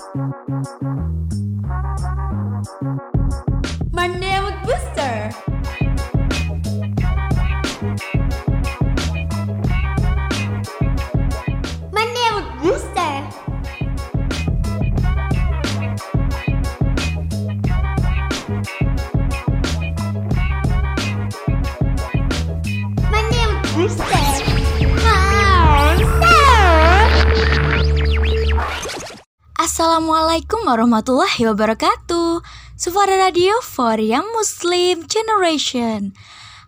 Thank you. Warahmatullahi wabarakatuh Sufara Radio for Young Muslim Generation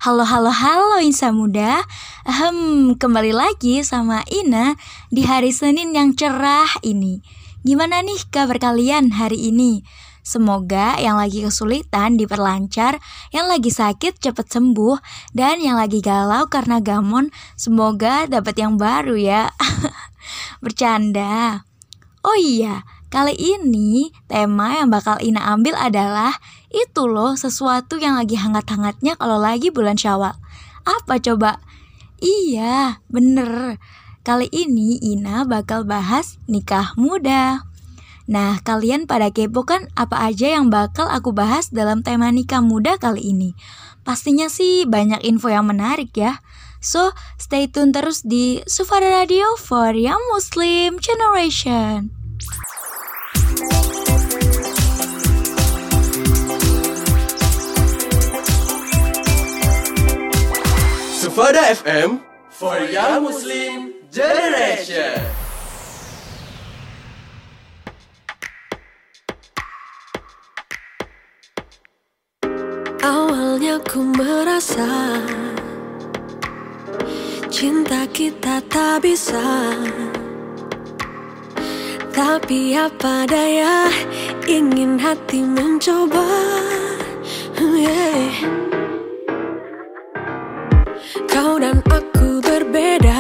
Halo halo halo Insa Muda Ahem, Kembali lagi sama Ina Di hari Senin yang cerah ini Gimana nih kabar kalian hari ini? Semoga yang lagi kesulitan diperlancar, yang lagi sakit cepat sembuh, dan yang lagi galau karena gamon semoga dapat yang baru ya. Bercanda. Oh iya, Kali ini tema yang bakal Ina ambil adalah itu loh sesuatu yang lagi hangat-hangatnya kalau lagi bulan Syawal. Apa coba? Iya, bener. Kali ini Ina bakal bahas nikah muda. Nah, kalian pada kepo kan apa aja yang bakal aku bahas dalam tema nikah muda kali ini? Pastinya sih banyak info yang menarik ya. So, stay tune terus di Sufara Radio for Young Muslim Generation. Sufada FM for Young Muslim Generation. Awalnya ku merasa Cinta kita tak bisa Tapi apa daya Ingin hati mencoba yeah. Kau dan aku berbeda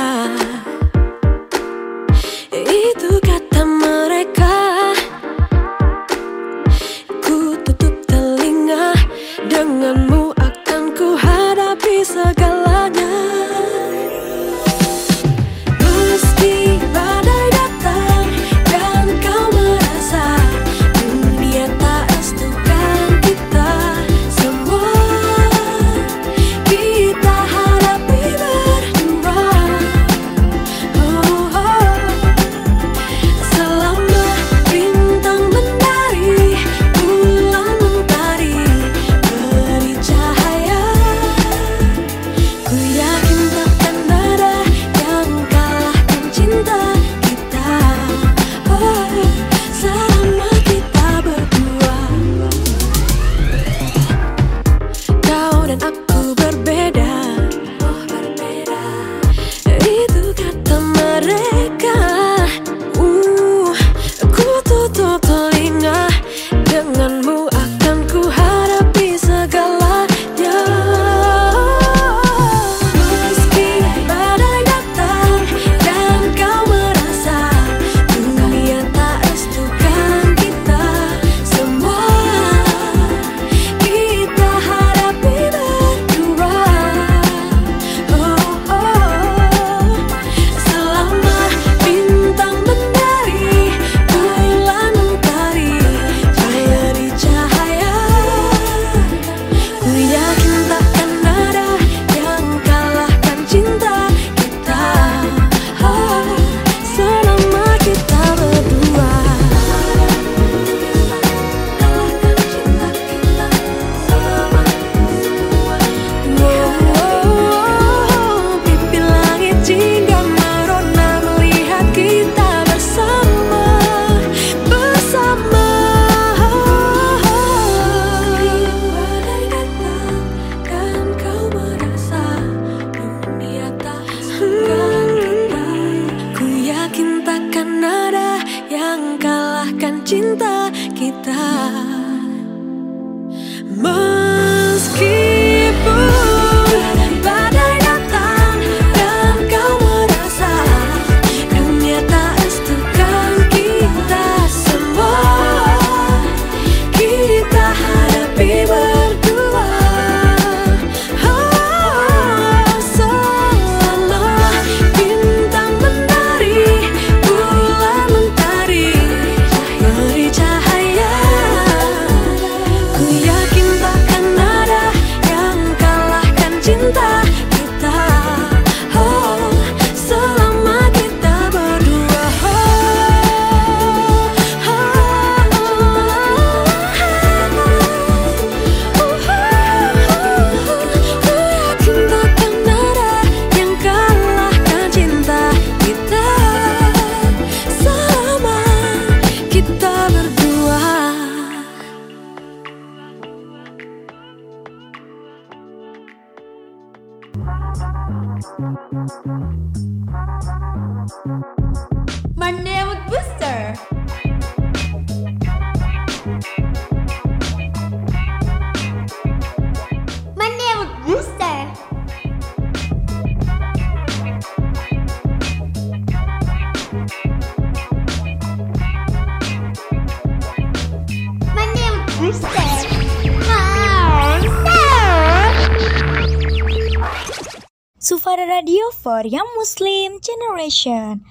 Generation.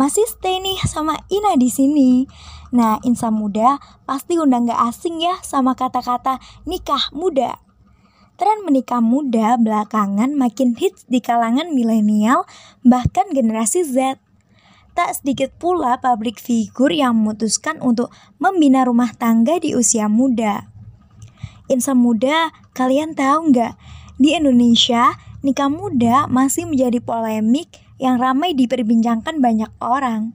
Masih stay nih sama Ina di sini. Nah, insan muda pasti udah gak asing ya sama kata-kata nikah muda. Tren menikah muda belakangan makin hits di kalangan milenial bahkan generasi Z. Tak sedikit pula publik figur yang memutuskan untuk membina rumah tangga di usia muda. Insan muda, kalian tahu nggak? Di Indonesia, nikah muda masih menjadi polemik yang ramai diperbincangkan banyak orang.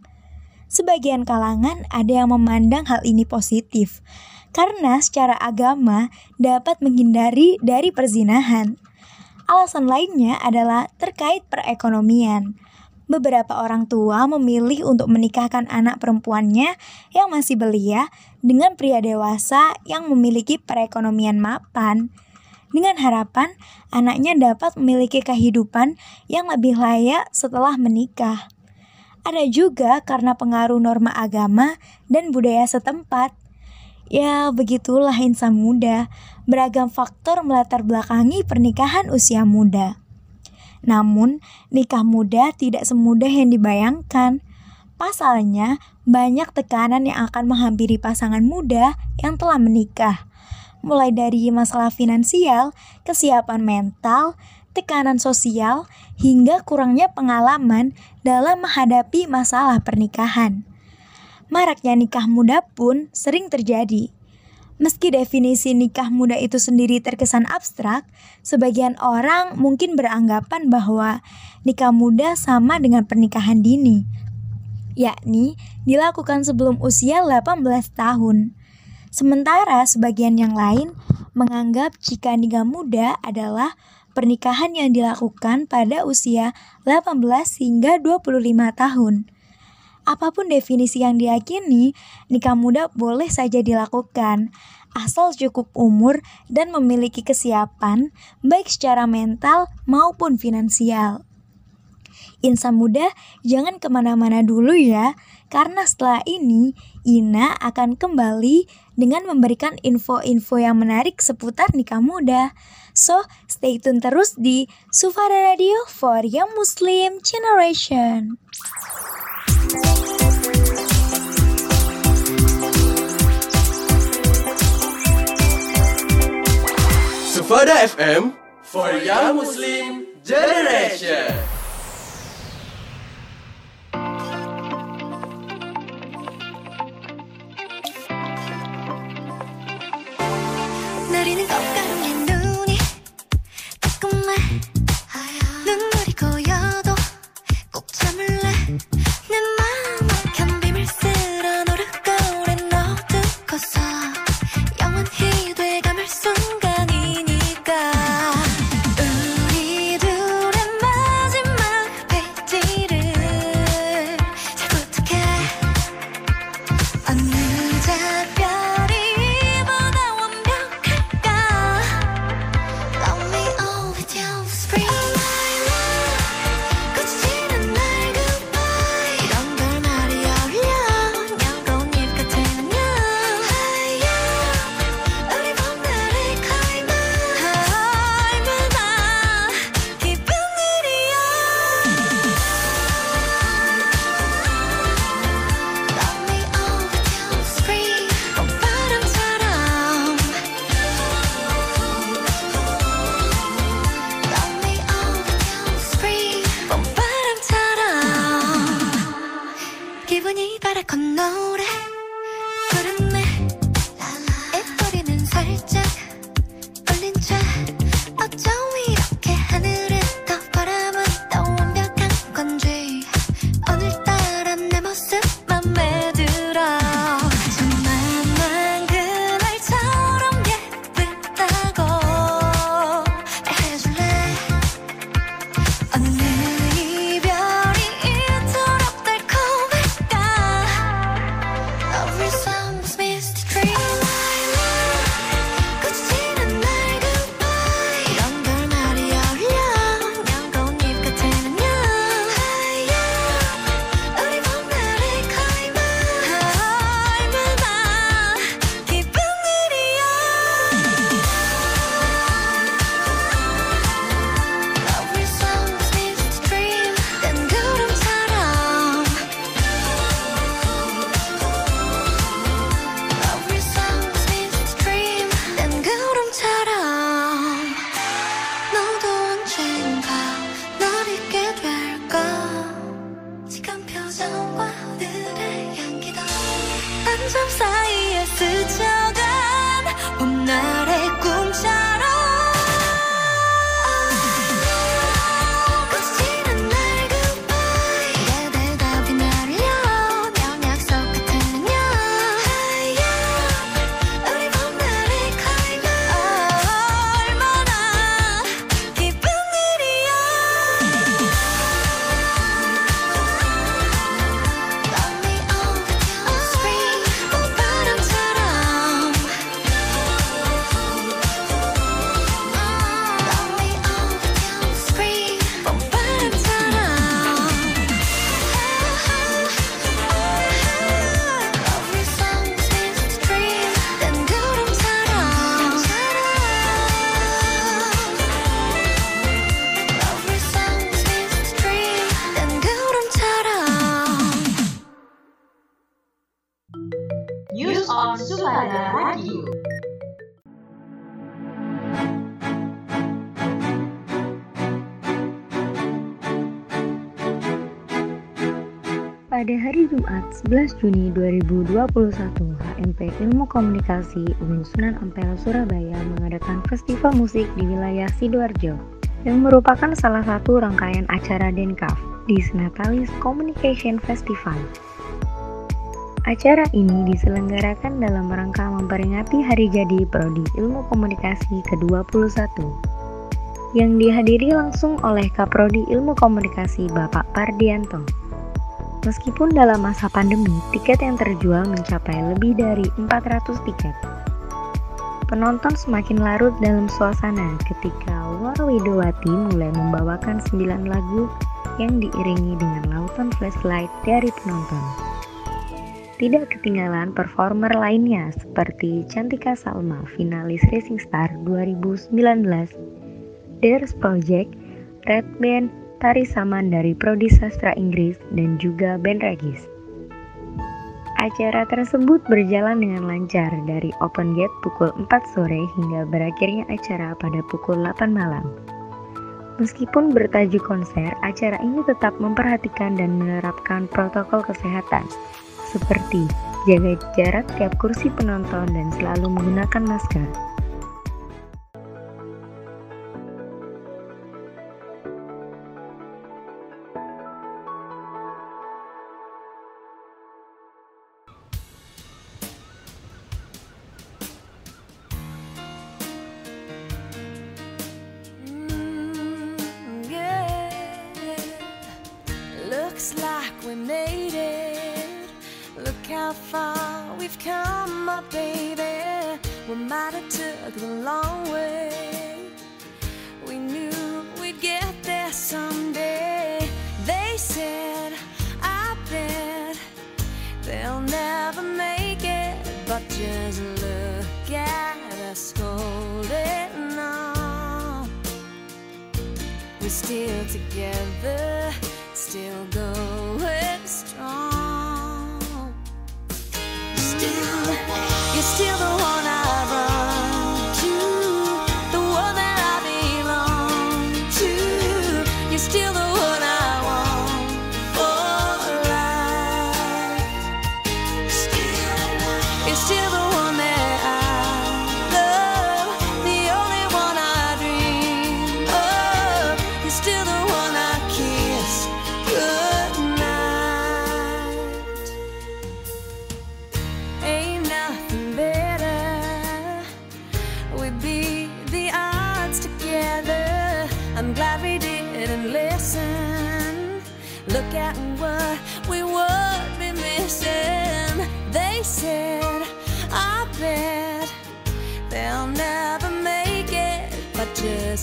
Sebagian kalangan ada yang memandang hal ini positif, karena secara agama dapat menghindari dari perzinahan. Alasan lainnya adalah terkait perekonomian. Beberapa orang tua memilih untuk menikahkan anak perempuannya yang masih belia dengan pria dewasa yang memiliki perekonomian mapan dengan harapan anaknya dapat memiliki kehidupan yang lebih layak setelah menikah. Ada juga karena pengaruh norma agama dan budaya setempat. Ya, begitulah insan muda. Beragam faktor melatar belakangi pernikahan usia muda. Namun, nikah muda tidak semudah yang dibayangkan. Pasalnya, banyak tekanan yang akan menghampiri pasangan muda yang telah menikah mulai dari masalah finansial, kesiapan mental, tekanan sosial, hingga kurangnya pengalaman dalam menghadapi masalah pernikahan. Maraknya nikah muda pun sering terjadi. Meski definisi nikah muda itu sendiri terkesan abstrak, sebagian orang mungkin beranggapan bahwa nikah muda sama dengan pernikahan dini, yakni dilakukan sebelum usia 18 tahun. Sementara sebagian yang lain menganggap jika nikah muda adalah pernikahan yang dilakukan pada usia 18 hingga 25 tahun. Apa pun definisi yang diyakini, nikah muda boleh saja dilakukan, asal cukup umur dan memiliki kesiapan, baik secara mental maupun finansial. Insan muda, jangan ke mana-mana dulu ya, karena setelah ini Ina akan kembali dengan memberikan info-info yang menarik seputar nikah muda. So, stay tune terus di Sufara Radio for Young Muslim Generation. Sufada FM for Young Muslim Generation. 내리는 꽃가루에 눈이. 따끔해 눈물이 고여 Sumada Radio. Pada hari Jumat 11 Juni 2021, HMP Ilmu Komunikasi UIN Sunan Ampel Surabaya mengadakan festival musik di wilayah Sidoarjo yang merupakan salah satu rangkaian acara Denkaf di Senatalis Communication Festival. Acara ini diselenggarakan dalam rangka memperingati hari jadi Prodi Ilmu Komunikasi ke-21 yang dihadiri langsung oleh Kaprodi Ilmu Komunikasi Bapak Pardianto. Meskipun dalam masa pandemi, tiket yang terjual mencapai lebih dari 400 tiket. Penonton semakin larut dalam suasana ketika Warwidowati mulai membawakan 9 lagu yang diiringi dengan lautan flashlight dari penonton. Tidak ketinggalan performer lainnya seperti Cantika Salma, finalis Racing Star 2019, Dares Project, Red Band, Tari Saman dari Prodi Sastra Inggris, dan juga band Regis. Acara tersebut berjalan dengan lancar dari open gate pukul 4 sore hingga berakhirnya acara pada pukul 8 malam. Meskipun bertajuk konser, acara ini tetap memperhatikan dan menerapkan protokol kesehatan, seperti jaga jarak tiap kursi penonton dan selalu menggunakan masker.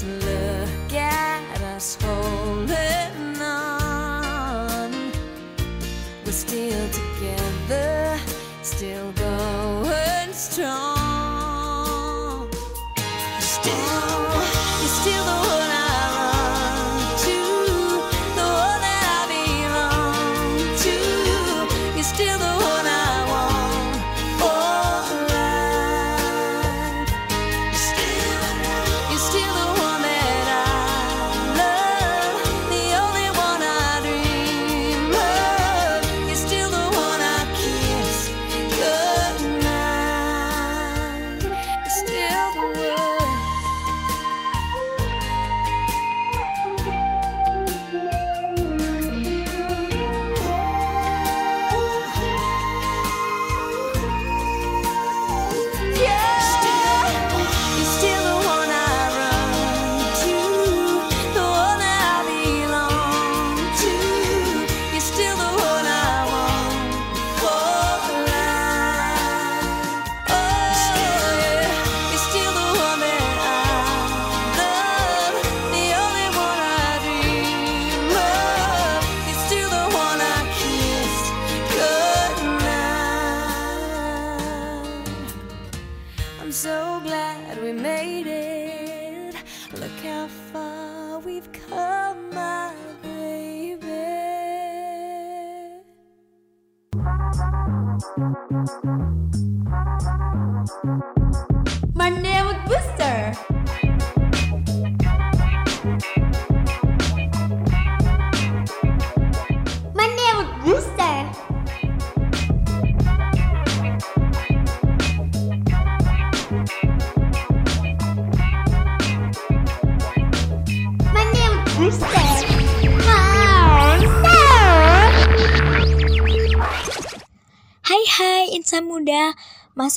love.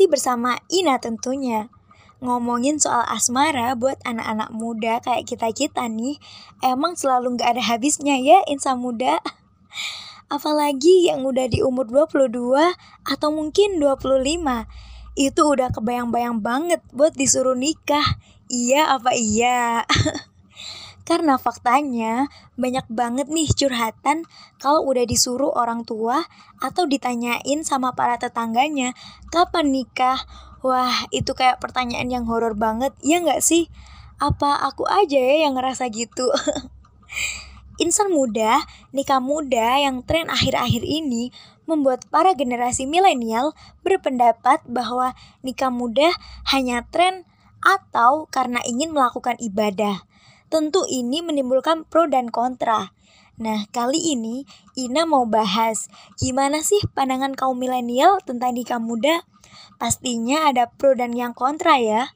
Masih bersama Ina tentunya. Ngomongin soal asmara buat anak-anak muda kayak kita-kita nih, emang selalu nggak ada habisnya ya insan muda. Apalagi yang udah di umur 22 atau mungkin 25. Itu udah kebayang-bayang banget buat disuruh nikah. Iya apa iya? Karena faktanya banyak banget nih curhatan kalau udah disuruh orang tua atau ditanyain sama para tetangganya kapan nikah. Wah itu kayak pertanyaan yang horor banget ya nggak sih? Apa aku aja ya yang ngerasa gitu? Insan muda, nikah muda yang tren akhir-akhir ini membuat para generasi milenial berpendapat bahwa nikah muda hanya tren atau karena ingin melakukan ibadah. Tentu ini menimbulkan pro dan kontra. Nah, kali ini Ina mau bahas gimana sih pandangan kaum milenial tentang nikah muda? Pastinya ada pro dan yang kontra ya.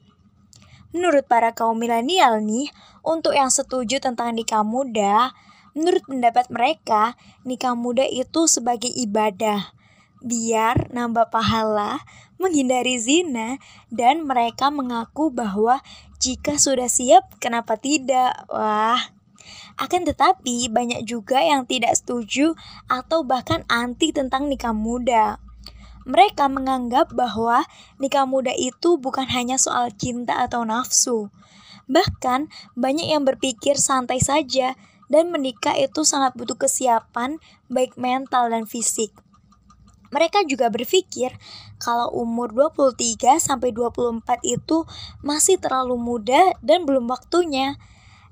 Menurut para kaum milenial nih, untuk yang setuju tentang nikah muda, menurut pendapat mereka, nikah muda itu sebagai ibadah. Biar nambah pahala, menghindari zina, dan mereka mengaku bahwa jika sudah siap, kenapa tidak? Wah, akan tetapi banyak juga yang tidak setuju atau bahkan anti tentang nikah muda. Mereka menganggap bahwa nikah muda itu bukan hanya soal cinta atau nafsu. Bahkan banyak yang berpikir santai saja dan menikah itu sangat butuh kesiapan baik mental dan fisik. Mereka juga berpikir kalau umur 23 sampai 24 itu masih terlalu muda dan belum waktunya.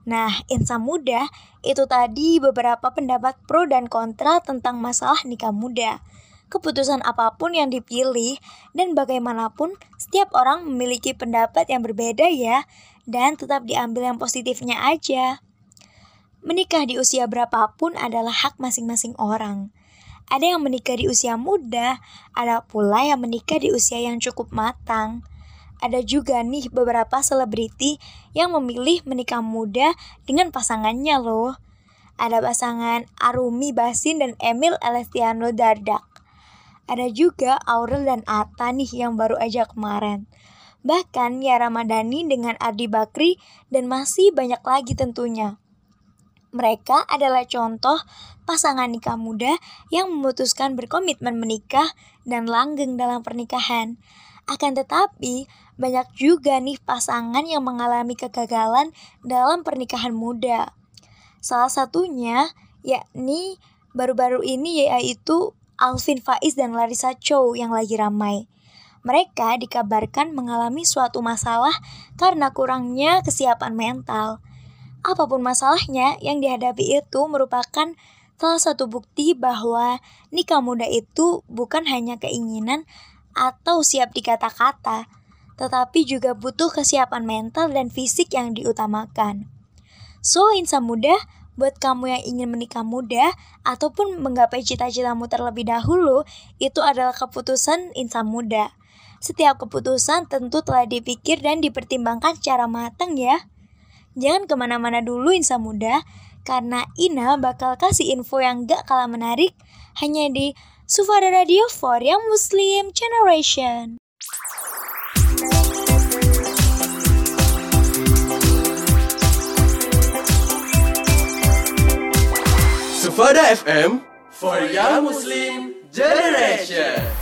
Nah, insan muda itu tadi beberapa pendapat pro dan kontra tentang masalah nikah muda. Keputusan apa pun yang dipilih dan bagaimanapun setiap orang memiliki pendapat yang berbeda ya dan tetap diambil yang positifnya aja. Menikah di usia berapapun adalah hak masing-masing orang. Ada yang menikah di usia muda, ada pula yang menikah di usia yang cukup matang. Ada juga nih beberapa selebriti yang memilih menikah muda dengan pasangannya loh. Ada pasangan Arumi Basin dan Emil Elestiano Dardak. Ada juga Aurel dan Atta nih yang baru aja kemarin. Bahkan ya Ramadhani dengan Ardi Bakri dan masih banyak lagi tentunya. Mereka adalah contoh pasangan nikah muda yang memutuskan berkomitmen menikah dan langgeng dalam pernikahan. Akan tetapi, banyak juga nih pasangan yang mengalami kegagalan dalam pernikahan muda. Salah satunya yakni baru-baru ini yaitu Alvin Faiz dan Larissa Chow yang lagi ramai. Mereka dikabarkan mengalami suatu masalah karena kurangnya kesiapan mental. Apa pun masalahnya yang dihadapi itu merupakan salah satu bukti bahwa nikah muda itu bukan hanya keinginan atau siap di kata-kata, tetapi juga butuh kesiapan mental dan fisik yang diutamakan. So, insan muda, buat kamu yang ingin menikah muda ataupun menggapai cita-citamu terlebih dahulu, itu adalah keputusan insan muda. Setiap keputusan tentu telah dipikir dan dipertimbangkan secara matang ya. Jangan ke mana-mana dulu insan muda, karena Ina bakal kasih info yang gak kalah menarik hanya di Sufada Radio for Young Muslim Generation. Sufada FM for Young Muslim Generation.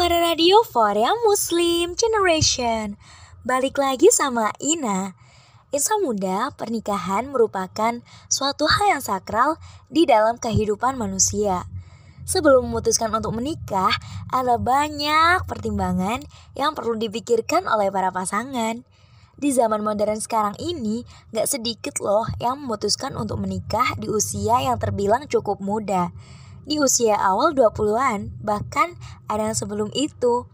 Sufara Radio for Young Muslim Generation Balik lagi sama Ina Insan muda, pernikahan merupakan suatu hal yang sakral di dalam kehidupan manusia. Sebelum memutuskan untuk menikah, ada banyak pertimbangan yang perlu dipikirkan oleh para pasangan. Di zaman modern sekarang ini, gak sedikit loh yang memutuskan untuk menikah di usia yang terbilang cukup muda. Di usia awal 20-an, bahkan ada yang sebelum itu.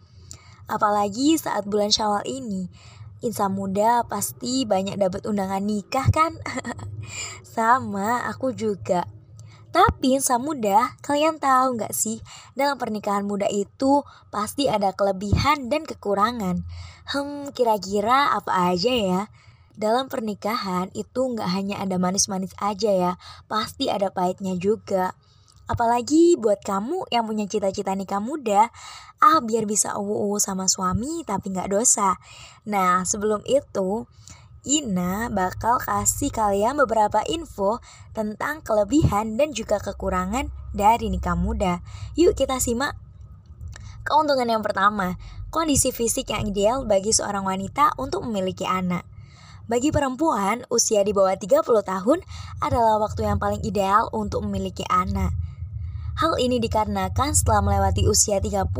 Apalagi saat bulan syawal ini, insan muda pasti banyak dapat undangan nikah kan? Sama, aku juga. Tapi insan muda, kalian tahu nggak sih, dalam pernikahan muda itu pasti ada kelebihan dan kekurangan. Hmm, kira-kira apa aja ya? Dalam pernikahan itu nggak hanya ada manis-manis aja ya, pasti ada pahitnya juga. Apalagi buat kamu yang punya cita-cita nikah muda, ah biar bisa uwu sama suami tapi nggak dosa. Nah sebelum itu, Ina bakal kasih kalian beberapa info tentang kelebihan dan juga kekurangan dari nikah muda. Yuk kita simak. Keuntungan yang pertama, kondisi fisik yang ideal bagi seorang wanita untuk memiliki anak. Bagi perempuan, usia di bawah 30 tahun adalah waktu yang paling ideal untuk memiliki anak. Hal ini dikarenakan setelah melewati usia 30,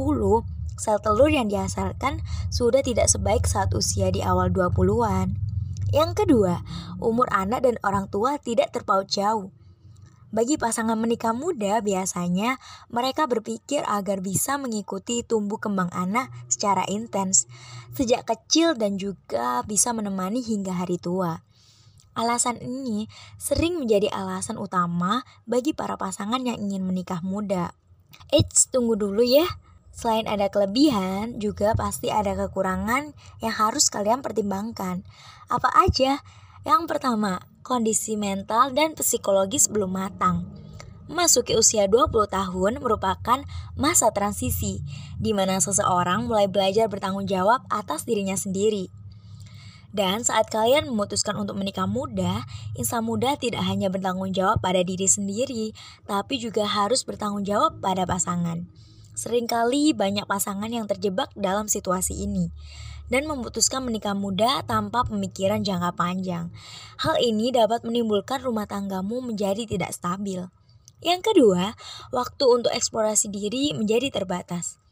sel telur yang dihasilkan sudah tidak sebaik saat usia di awal 20-an. Yang kedua, umur anak dan orang tua tidak terpaut jauh. Bagi pasangan menikah muda, biasanya mereka berpikir agar bisa mengikuti tumbuh kembang anak secara intens sejak kecil dan juga bisa menemani hingga hari tua. Alasan ini sering menjadi alasan utama bagi para pasangan yang ingin menikah muda. Eits, tunggu dulu ya. Selain ada kelebihan, juga pasti ada kekurangan yang harus kalian pertimbangkan. Apa aja? Yang pertama, kondisi mental dan psikologis belum matang. Memasuki usia 20 tahun merupakan masa transisi, di mana seseorang mulai belajar bertanggung jawab atas dirinya sendiri. Dan saat kalian memutuskan untuk menikah muda, insan muda tidak hanya bertanggung jawab pada diri sendiri, tapi juga harus bertanggung jawab pada pasangan. Seringkali banyak pasangan yang terjebak dalam situasi ini. dan memutuskan menikah muda tanpa pemikiran jangka panjang. Hal ini dapat menimbulkan rumah tanggamu menjadi tidak stabil. Yang kedua, waktu untuk eksplorasi diri menjadi terbatas.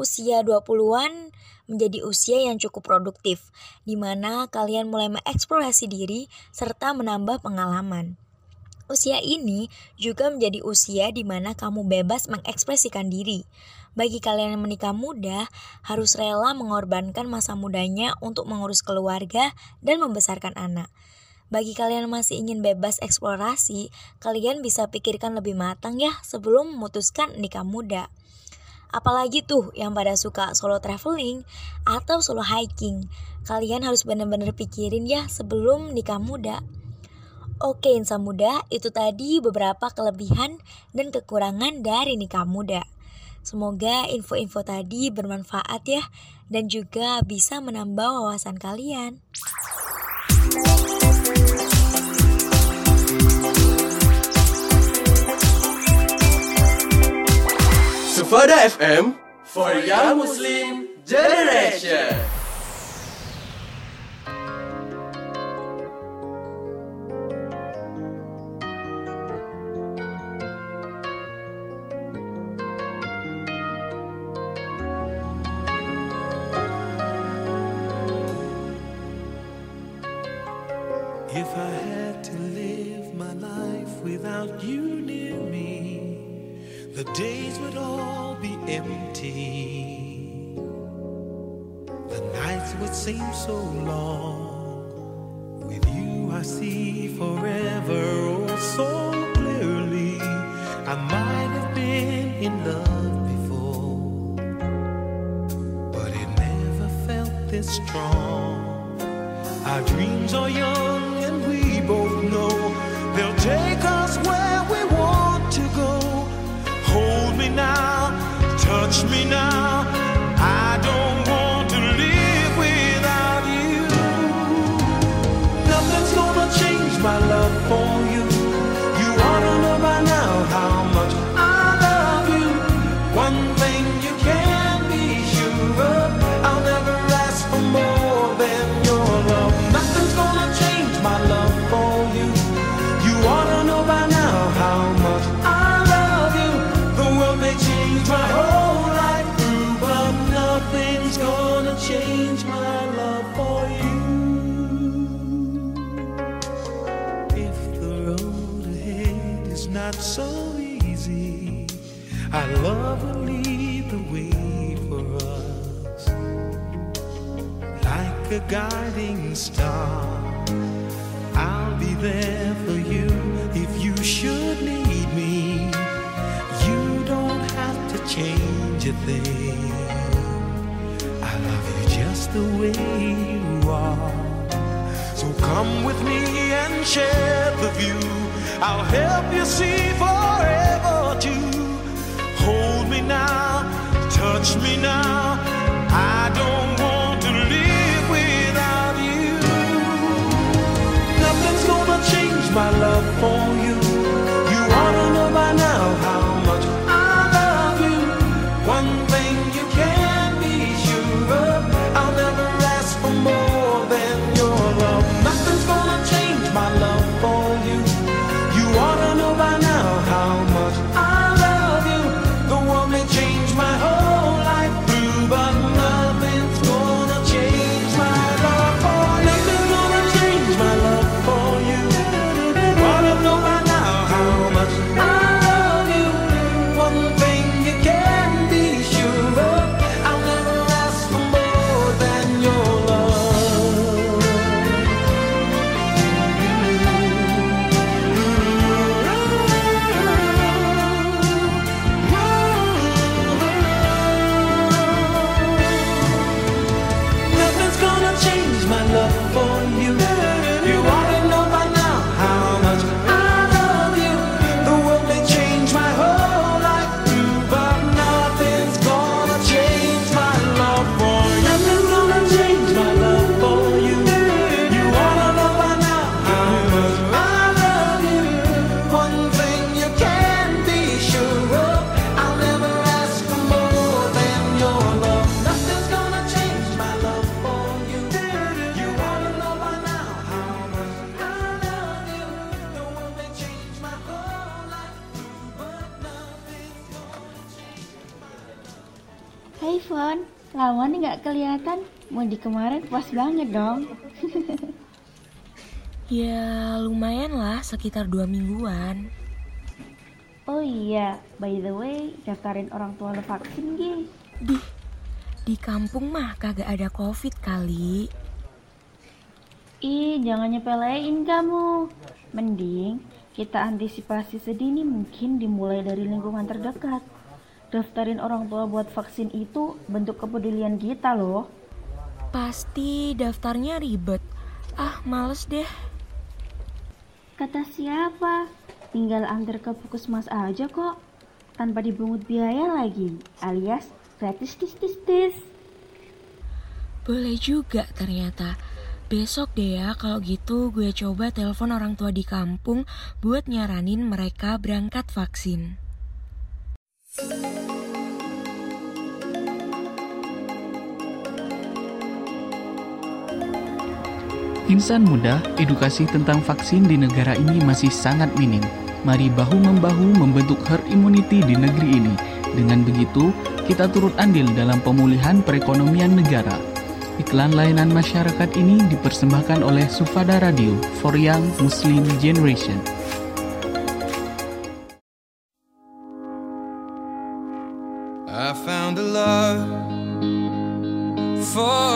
Usia 20-an menjadi usia yang cukup produktif, di mana kalian mulai mengeksplorasi diri serta menambah pengalaman. Usia ini juga menjadi usia di mana kamu bebas mengekspresikan diri. Bagi kalian yang menikah muda, harus rela mengorbankan masa mudanya untuk mengurus keluarga dan membesarkan anak. Bagi kalian yang masih ingin bebas eksplorasi, kalian bisa pikirkan lebih matang ya sebelum memutuskan nikah muda. Apalagi tuh yang pada suka solo traveling atau solo hiking. Kalian harus benar-benar pikirin ya sebelum nikah muda. Oke insan muda, itu tadi beberapa kelebihan dan kekurangan dari nikah muda. Semoga info-info tadi bermanfaat ya dan juga bisa menambah wawasan kalian. Sufada FM for Young Muslim Generation. Would seem so long. With you, I see forever oh so clearly. I might have been in love before, but it never felt this strong. Our dreams are young and we both know they'll take us where we want to go. Hold me now, touch me now. Guiding star. I'll be there for you if you should need me. You don't have to change a thing. I love you just the way you are. So come with me and share the view. I'll help you see forever too. Hold me now, touch me now. Lama nih nggak kelihatan. Mudik kemarin pas banget dong. Ya lumayan lah sekitar dua mingguan. Oh iya, by the way, daftarin orang tua lo vaksin Gi. Dih, di kampung mah kagak ada covid kali. Ih, jangan nyepelein kamu. Mending kita antisipasi sedini mungkin dimulai dari lingkungan terdekat. Daftarin orang tua buat vaksin itu bentuk kepedulian kita loh. Pasti daftarnya ribet. Ah, males deh. Kata siapa? Tinggal antar ke puskesmas aja kok. Tanpa dibungut biaya lagi, alias gratis tis tis tis. Boleh juga ternyata. Besok deh ya kalau gitu gue coba telepon orang tua di kampung buat nyaranin mereka berangkat vaksin. Insan muda, edukasi tentang vaksin di negara ini masih sangat minim. Mari bahu-membahu membentuk herd immunity di negeri ini. Dengan begitu, kita turut andil dalam pemulihan perekonomian negara. Iklan layanan masyarakat ini dipersembahkan oleh Sufada Radio for Young Muslim Generation. I found a love for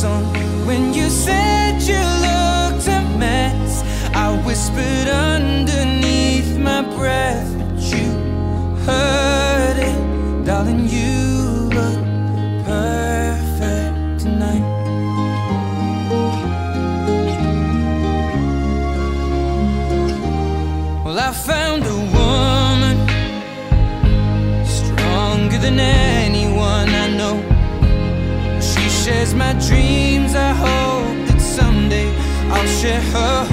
song. When you said you looked a mess, I whispered underneath my breath, but you heard it, darling. You 结合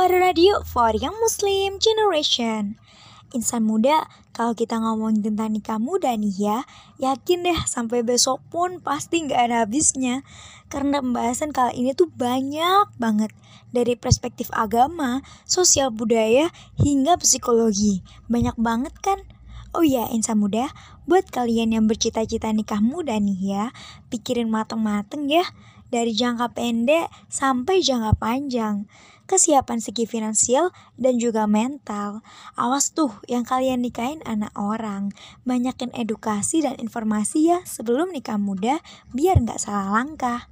Sufada Radio for Young Muslim Generation. Insan muda, kalau kita ngomongin tentang nikah muda nih ya, yakin deh sampai besok pun pasti nggak ada habisnya. Karena pembahasan kali ini tuh banyak banget. Dari perspektif agama, sosial budaya, hingga psikologi. Banyak banget kan? Oh iya insan muda, buat kalian yang bercita-cita nikah muda nih ya, pikirin mateng-mateng ya. Dari jangka pendek sampai jangka panjang kesiapan segi finansial dan juga mental. Awas tuh yang kalian nikahin anak orang. Banyakin edukasi dan informasi ya sebelum nikah muda biar nggak salah langkah.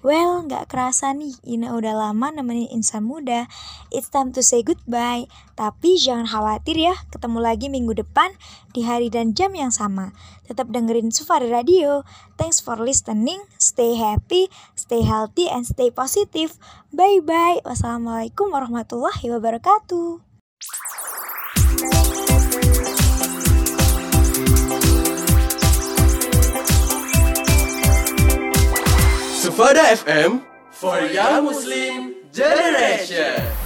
Well, nggak kerasa nih, Ina udah lama nemenin insan muda. It's time to say goodbye. Tapi jangan khawatir ya, ketemu lagi minggu depan di hari dan jam yang sama. Tetap dengerin Sufari Radio. Thanks for listening. Stay happy, stay healthy, and stay positive. Bye-bye. Wassalamualaikum warahmatullahi wabarakatuh. Sufada FM for Young Muslim Generation.